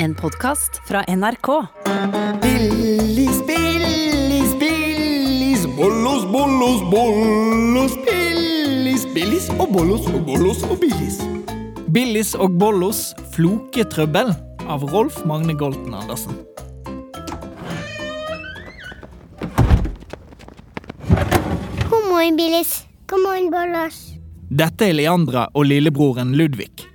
En podkast fra NRK. Billis, Billis, Billis, bollos, bollos, bollos, Billis, Billis og bollos og bollos og Billis. Billis og Bollos floketrøbbel av Rolf Magne Golten Andersen. God morgen, Billis. God morgen, Bollos. Dette er Leandra og lillebroren Ludvig.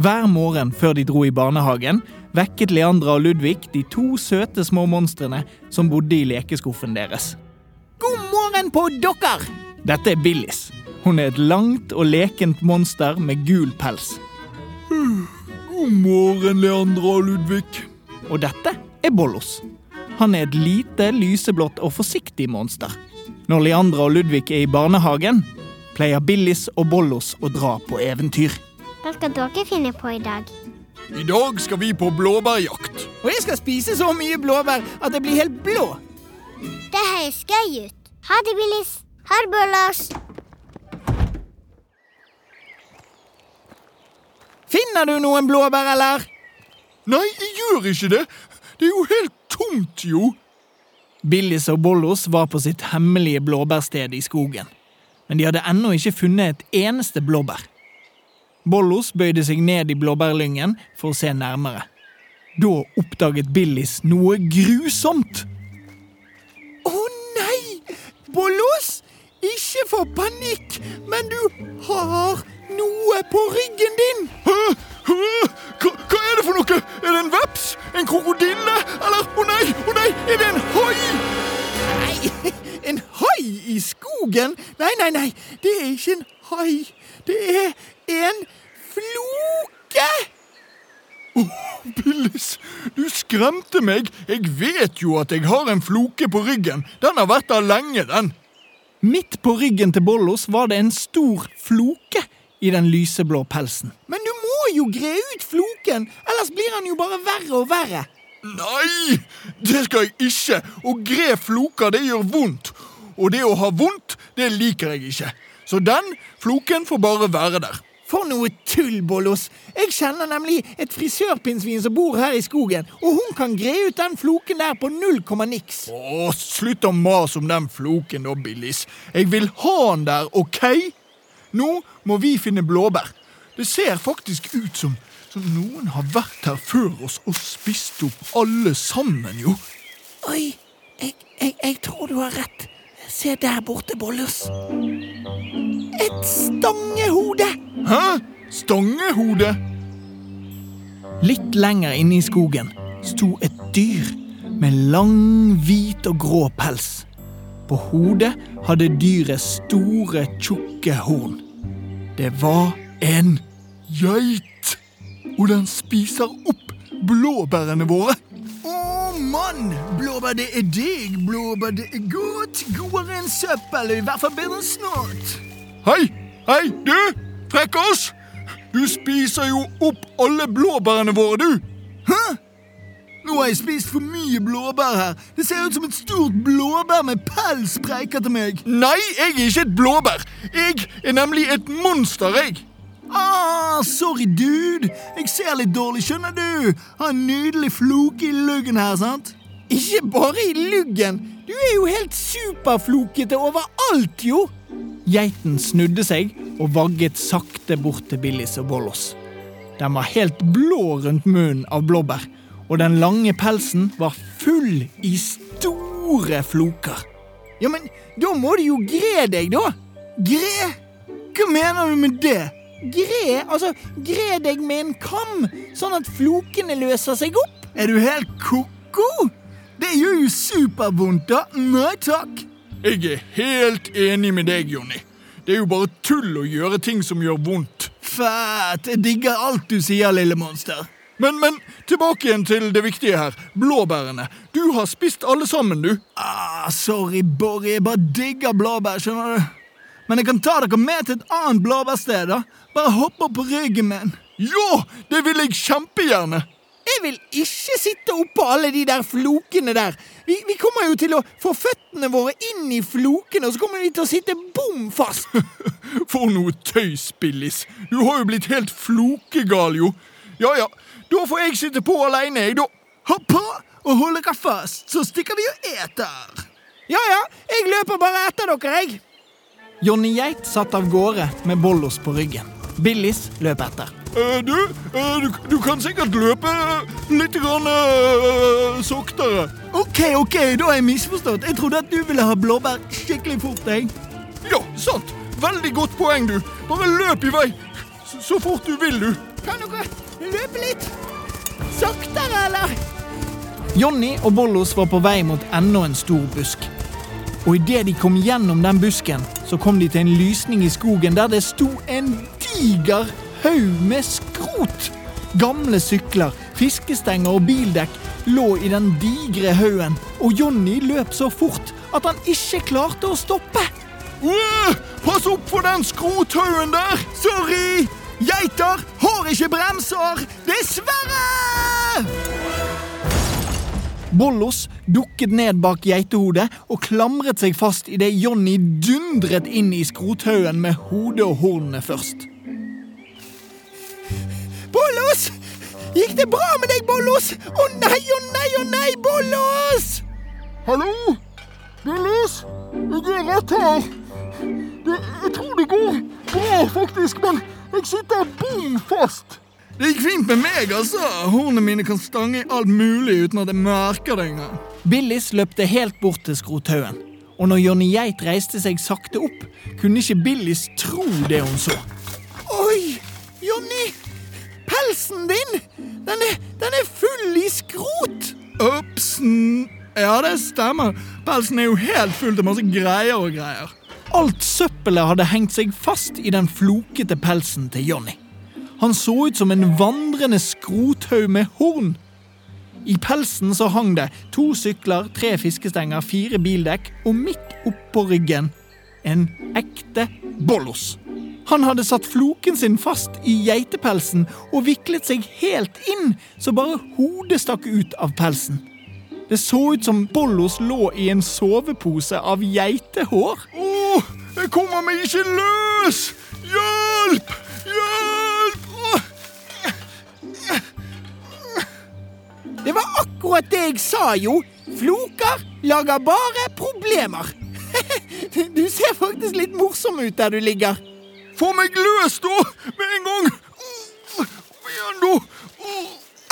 Hver morgen før de dro i barnehagen, vekket Leandra og Ludvig de to søte små monstrene som bodde i lekeskuffen deres. God morgen på dere! Dette er Billis. Hun er et langt og lekent monster med gul pels. God morgen, Leandra og Ludvig. Og dette er Bollos. Han er et lite, lyseblått og forsiktig monster. Når Leandra og Ludvig er i barnehagen, pleier Billis og Bollos å dra på eventyr. Hva skal dere finne på i dag? I dag skal vi på blåbærjakt. Og jeg skal spise så mye blåbær at jeg blir helt blå. Det høres gøy ut. Ha det, Billis. Ha det, Bollos. Finner du noen blåbær, eller? Nei, jeg gjør ikke det. Det er jo helt tomt, jo. Billis og Bollos var på sitt hemmelige blåbærsted i skogen. Men de hadde ennå ikke funnet et eneste blåbær. Bollos bøyde seg ned i blåbærlyngen for å se nærmere. Da oppdaget Billis noe grusomt. Å nei! Bollos! Ikke få panikk, men du har noe på ryggen din. Hæ? Hæ? Hva, hva er det for noe? Er det en veps? En krokodille? Eller Å nei, å nei, er det en hai? Nei, en hai i skogen? Nei, nei, nei, det er ikke en hai. Det er en floke! Billis, du skremte meg. Jeg vet jo at jeg har en floke på ryggen. Den har vært der lenge, den. Midt på ryggen til Bollos var det en stor floke i den lyseblå pelsen. Men du må jo gre ut floken, ellers blir han jo bare verre og verre. Nei, det skal jeg ikke. Å gre floker, det gjør vondt. Og det å ha vondt, det liker jeg ikke. Så den floken får bare være der. For noe tull, Bollos! Jeg kjenner nemlig et frisørpinnsvin som bor her i skogen, og hun kan gre ut den floken der på null komma niks. Å, slutt å mase om den floken da, Billis. Jeg vil ha den der, OK? Nå må vi finne blåbær. Det ser faktisk ut som, som noen har vært her før oss og spist opp alle sammen, jo. Oi, jeg, jeg, jeg tror du har rett. Se der borte, Bollos. Et stangehode! Hæ? Stangehode? Litt lenger inne i skogen sto et dyr med lang, hvit og grå pels. På hodet hadde dyret store, tjukke horn. Det var En geit. Og den spiser opp blåbærene våre. Å mann! Blåbær, det er deg. Blåbær, det er godt. Godere enn søppel, i hvert fall bedre enn snart. Hei, hei, du! Frekkas! Du spiser jo opp alle blåbærene våre, du! Hæ? Nå har jeg spist for mye blåbær her. Det ser ut som et stort blåbær med pels preiker til meg. Nei, jeg er ikke et blåbær. Jeg er nemlig et monster, jeg. Ah, sorry, dude. Jeg ser litt dårlig, skjønner du. Har en nydelig floke i luggen her, sant? Ikke bare i luggen. Du er jo helt superflokete overalt, jo. Geiten snudde seg og vagget sakte bort til Billis og Bollos. Den var helt blå rundt munnen av blåbær, og den lange pelsen var full i store floker. Ja, men da må du jo gre deg, da. Gre? Hva mener du med det? Gre? Altså, gre deg med en kam, sånn at flokene løser seg opp. Er du helt ko-ko? Det gjør jo supervondt, da. Nei takk. Jeg er helt enig med deg, Jonny. Det er jo bare tull å gjøre ting som gjør vondt. Fett! Jeg digger alt du sier, lille monster. Men, men, tilbake igjen til det viktige her. Blåbærene. Du har spist alle sammen, du. Ah, sorry, Borry. Jeg bare digger blåbær, skjønner du. Men jeg kan ta dere med til et annet blåbærsted, da. Bare hopp opp på ryggen min. Ja, det vil jeg kjempegjerne. Jeg vil ikke sitte oppå alle de der flokene der. Vi, vi kommer jo til å få føttene våre inn i flokene, og så kommer vi til å sitte bom fast. For noe tøys, Billis. Du har jo blitt helt flokegal, jo. Ja ja, Da får jeg sitte på alene, jeg, da. Hopp på og hold dere fast, så stikker vi og eter. Ja ja, jeg løper bare etter dere, jeg. Johnny Geit satt av gårde med Bollos på ryggen. Billis løp etter. Eh, du, eh, du, du kan sikkert løpe litt grann eh, saktere. Ok, ok, da har jeg misforstått. Jeg trodde at du ville ha blåbær skikkelig fort, jeg. Ja, sant. Veldig godt poeng, du. Bare løp i vei. Så, så fort du vil, du. Kan dere løpe litt saktere, eller? Johnny og Bollos var på vei mot enda en stor busk. Og idet de kom gjennom den busken, så kom de til en lysning i skogen der det sto en diger haug med skrot. Gamle sykler, fiskestenger og bildekk lå i den digre haugen, og Johnny løp så fort at han ikke klarte å stoppe. Uh, pass opp for den skrothaugen der! Sorry! Geiter har ikke bremser! Dessverre! Bollos dukket ned bak geitehodet og klamret seg fast idet Johnny dundret inn i skrothaugen med hodet og hornene først. Bollos! Gikk det bra med deg, Bollos? Å nei, å nei, å nei, Bollos! Hallo? Billis? Jeg er rett her. Det, jeg tror det går bra, faktisk, men jeg sitter bom fast. Det gikk fint med meg, altså. Hornene mine kan stange i alt mulig uten at jeg merker det engang. Billis løpte helt bort til skrothaugen, og når Johnny Geit reiste seg sakte opp, kunne ikke Billis tro det hun så. Oi! Pelsen din! Den er, den er full i skrot! Upsen. Ja, det stemmer. Pelsen er jo helt full til masse greier og greier. Alt søppelet hadde hengt seg fast i den flokete pelsen til Johnny. Han så ut som en vandrende skrothaug med horn. I pelsen så hang det to sykler, tre fiskestenger, fire bildekk, og midt oppå ryggen en ekte bollos. Han hadde satt floken sin fast i geitepelsen og viklet seg helt inn, så bare hodet stakk ut av pelsen. Det så ut som Bollos lå i en sovepose av geitehår. Åh, jeg kommer meg ikke løs! Hjelp! Hjelp! Det var akkurat det jeg sa, jo. Floker lager bare problemer. Du ser faktisk litt morsom ut der du ligger. Få meg løs, da! Med en gang! Kom igjen, da!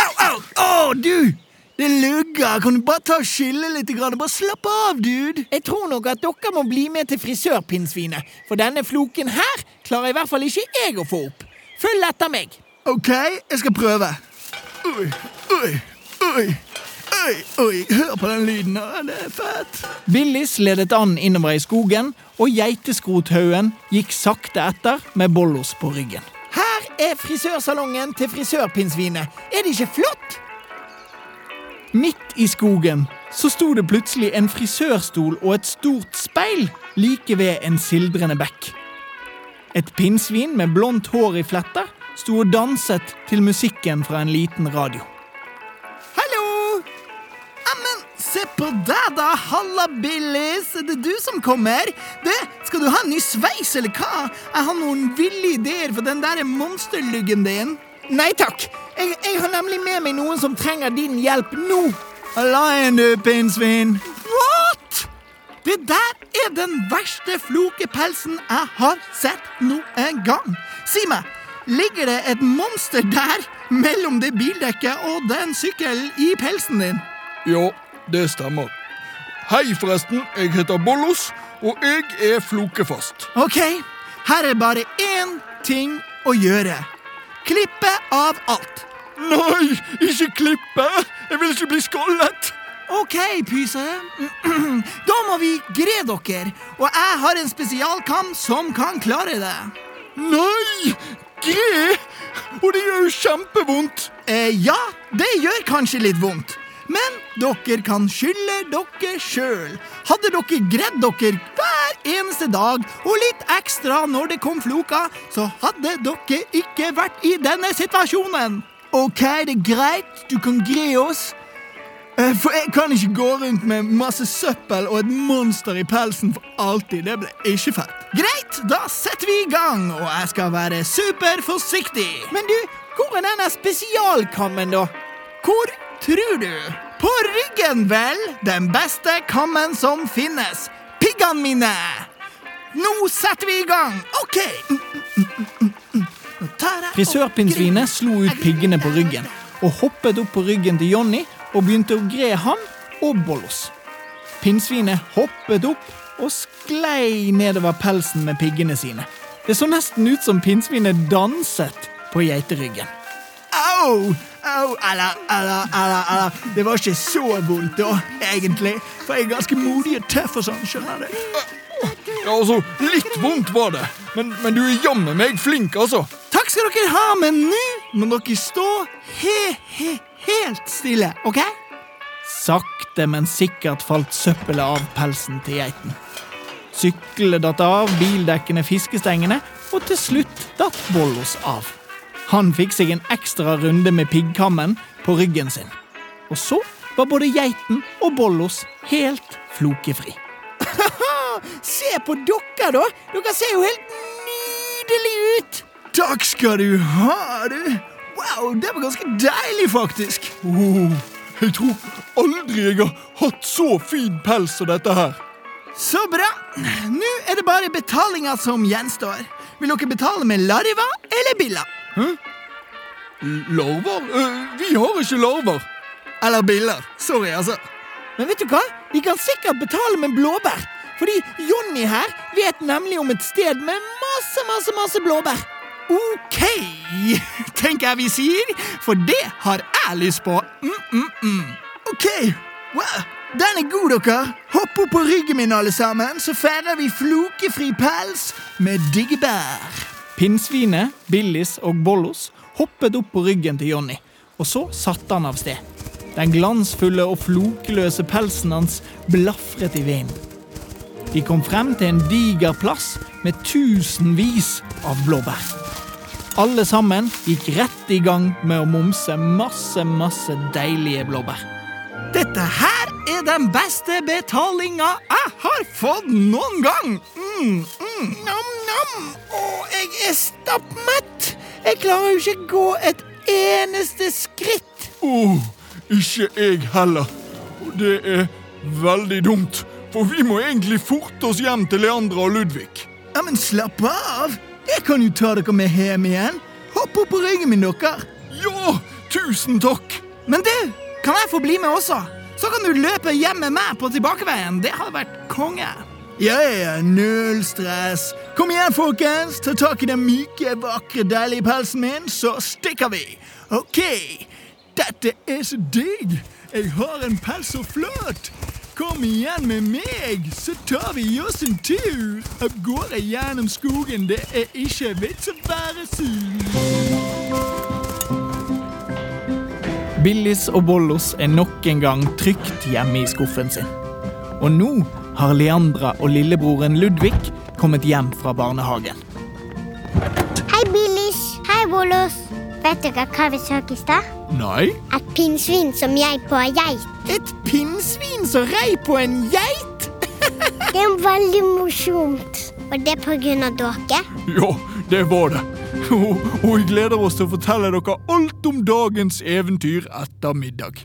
Au, au! Å, du! Det lugger. Kan du bare ta og skylle litt? Grann? Bare slapp av, dude. Jeg tror nok at dere må bli med til frisørpinnsvinet, for denne floken her klarer i hvert fall ikke jeg å få opp. Følg etter meg. Ok, jeg skal prøve. Oi, oi, oi. Oi, oi, hør på den lyden. Det er fett. Billis ledet an innover i skogen, og geiteskrothaugen gikk sakte etter med Bollos på ryggen. Her er frisørsalongen til frisørpinnsvinet. Er det ikke flott? Midt i skogen så sto det plutselig en frisørstol og et stort speil like ved en sildrende bekk. Et pinnsvin med blondt hår i fletter sto og danset til musikken fra en liten radio. På deg, da. Halla, Billis. Er det du som kommer? Du, skal du ha en ny sveis, eller hva? Jeg har noen ville ideer for den der monsterlyggen din. Nei takk. Jeg, jeg har nemlig med meg noen som trenger din hjelp nå. Halla igjen, du, pinnsvin. What?! Det der er den verste flokepelsen jeg har sett noen gang. Si meg, ligger det et monster der mellom det bildekket og den sykkelen i pelsen din? Ja, det stemmer. Hei, forresten. Jeg heter Bollos, og jeg er flokefast. Ok, her er bare én ting å gjøre. Klippe av alt. Nei, ikke klippe! Jeg vil ikke bli skallet! Ok, pyse. Da må vi gre dere, og jeg har en spesialkam som kan klare det. Nei! Gre! Og det gjør jo kjempevondt. Eh, ja, det gjør kanskje litt vondt. Men dere kan skylde dere sjøl. Hadde dere gredd dere hver eneste dag og litt ekstra når det kom floker, så hadde dere ikke vært i denne situasjonen. Ok, det er greit. Du kan gre oss. Eh, For jeg kan ikke gå rundt med masse søppel og et monster i pelsen for alltid. Det ble ikke fett. Greit, da setter vi i gang, og jeg skal være superforsiktig. Men du, Hvor er denne spesialkammen, da? Hvor tror du? På ryggen, vel! Den beste kammen som finnes. Piggene mine! Nå setter vi i gang! OK. Frisørpinnsvinet slo ut piggene på ryggen og hoppet opp på ryggen til Jonny og begynte å gre han og Bollos. Pinnsvinet hoppet opp og sklei nedover pelsen med piggene sine. Det så nesten ut som pinnsvinet danset på geiteryggen. Au! Au, eller, eller, eller, eller. Det var ikke så vondt, da, egentlig. For jeg er ganske modig og tøff og sånn, skjønner du. Ja, altså, litt vondt var det, men, men du er jammen meg flink, altså. Takk skal dere ha, men nå må dere stå he, he, helt stille, OK? Sakte, men sikkert falt søppelet av pelsen til geiten. Syklene datt av, bildekkene fiskestengene, og til slutt datt Bollos av. Han fikk seg en ekstra runde med piggkammen på ryggen sin. Og så var både geiten og Bollos helt flokefri. Se på dere, da! Dere ser jo helt nydelige ut! Takk skal du ha, du. Wow, det var ganske deilig, faktisk. Oh, jeg tror aldri jeg har hatt så fin pels som dette her. Så bra. Nå er det bare betalinga som gjenstår. Vil dere betale med larva eller billa? Larver? Eh, vi har ikke larver. Eller biller. Sorry, altså. Men vet du hva? Vi kan sikkert betale med blåbær. Fordi Jonny her vet nemlig om et sted med masse, masse, masse blåbær. OK, tenker jeg vi sier, for det har jeg lyst på. Mm, mm, mm. OK, well, den er god, dere. Hopp opp på ryggen min, alle sammen, så feirer vi flokefri pels med digge bær. Pinnsvinet, Billis og Bollos hoppet opp på ryggen til Jonny, og så satte han av sted. Den glansfulle og flokeløse pelsen hans blafret i vinden. De kom frem til en diger plass med tusenvis av blåbær. Alle sammen gikk rett i gang med å momse masse, masse deilige blåbær. Dette her er den beste betalinga jeg har fått noen gang. Mm, mm. Nam-nam. og jeg er stappmett. Jeg klarer jo ikke gå et eneste skritt. Oh, ikke jeg heller. Og det er veldig dumt, for vi må egentlig forte oss hjem til Leandra og Ludvig. Ja, men slapp av. Jeg kan jo ta dere med hjem igjen. Hopp opp på ryggen min, dere. Ja, tusen takk. Men du, kan jeg få bli med også? Så kan du løpe hjem med meg på tilbakeveien. Det hadde vært konge. Ja, ja, null stress. Kom igjen, folkens. Ta tak i den myke, vakre, deilige pelsen min, så stikker vi. OK. Dette er så digg. Jeg har en pels så flott. Kom igjen med meg, så tar vi oss en tur. Av gårde gjennom skogen. Det er ikke vits å være sur. Billis og Bollos er nok en gang trygt hjemme i skuffen sin. Og nå har Leandra og lillebroren Ludvig kommet hjem fra barnehagen. Hei, Billis. Hei, Volos. Vet dere hva vi så i stad? Nei, Et pinnsvin som jeg på ei geit. Et pinnsvin som rei på en geit? Det er veldig morsomt. Og det er på grunn av dere. ja, det var det. Og, og jeg gleder oss til å fortelle dere alt om dagens eventyr etter middag.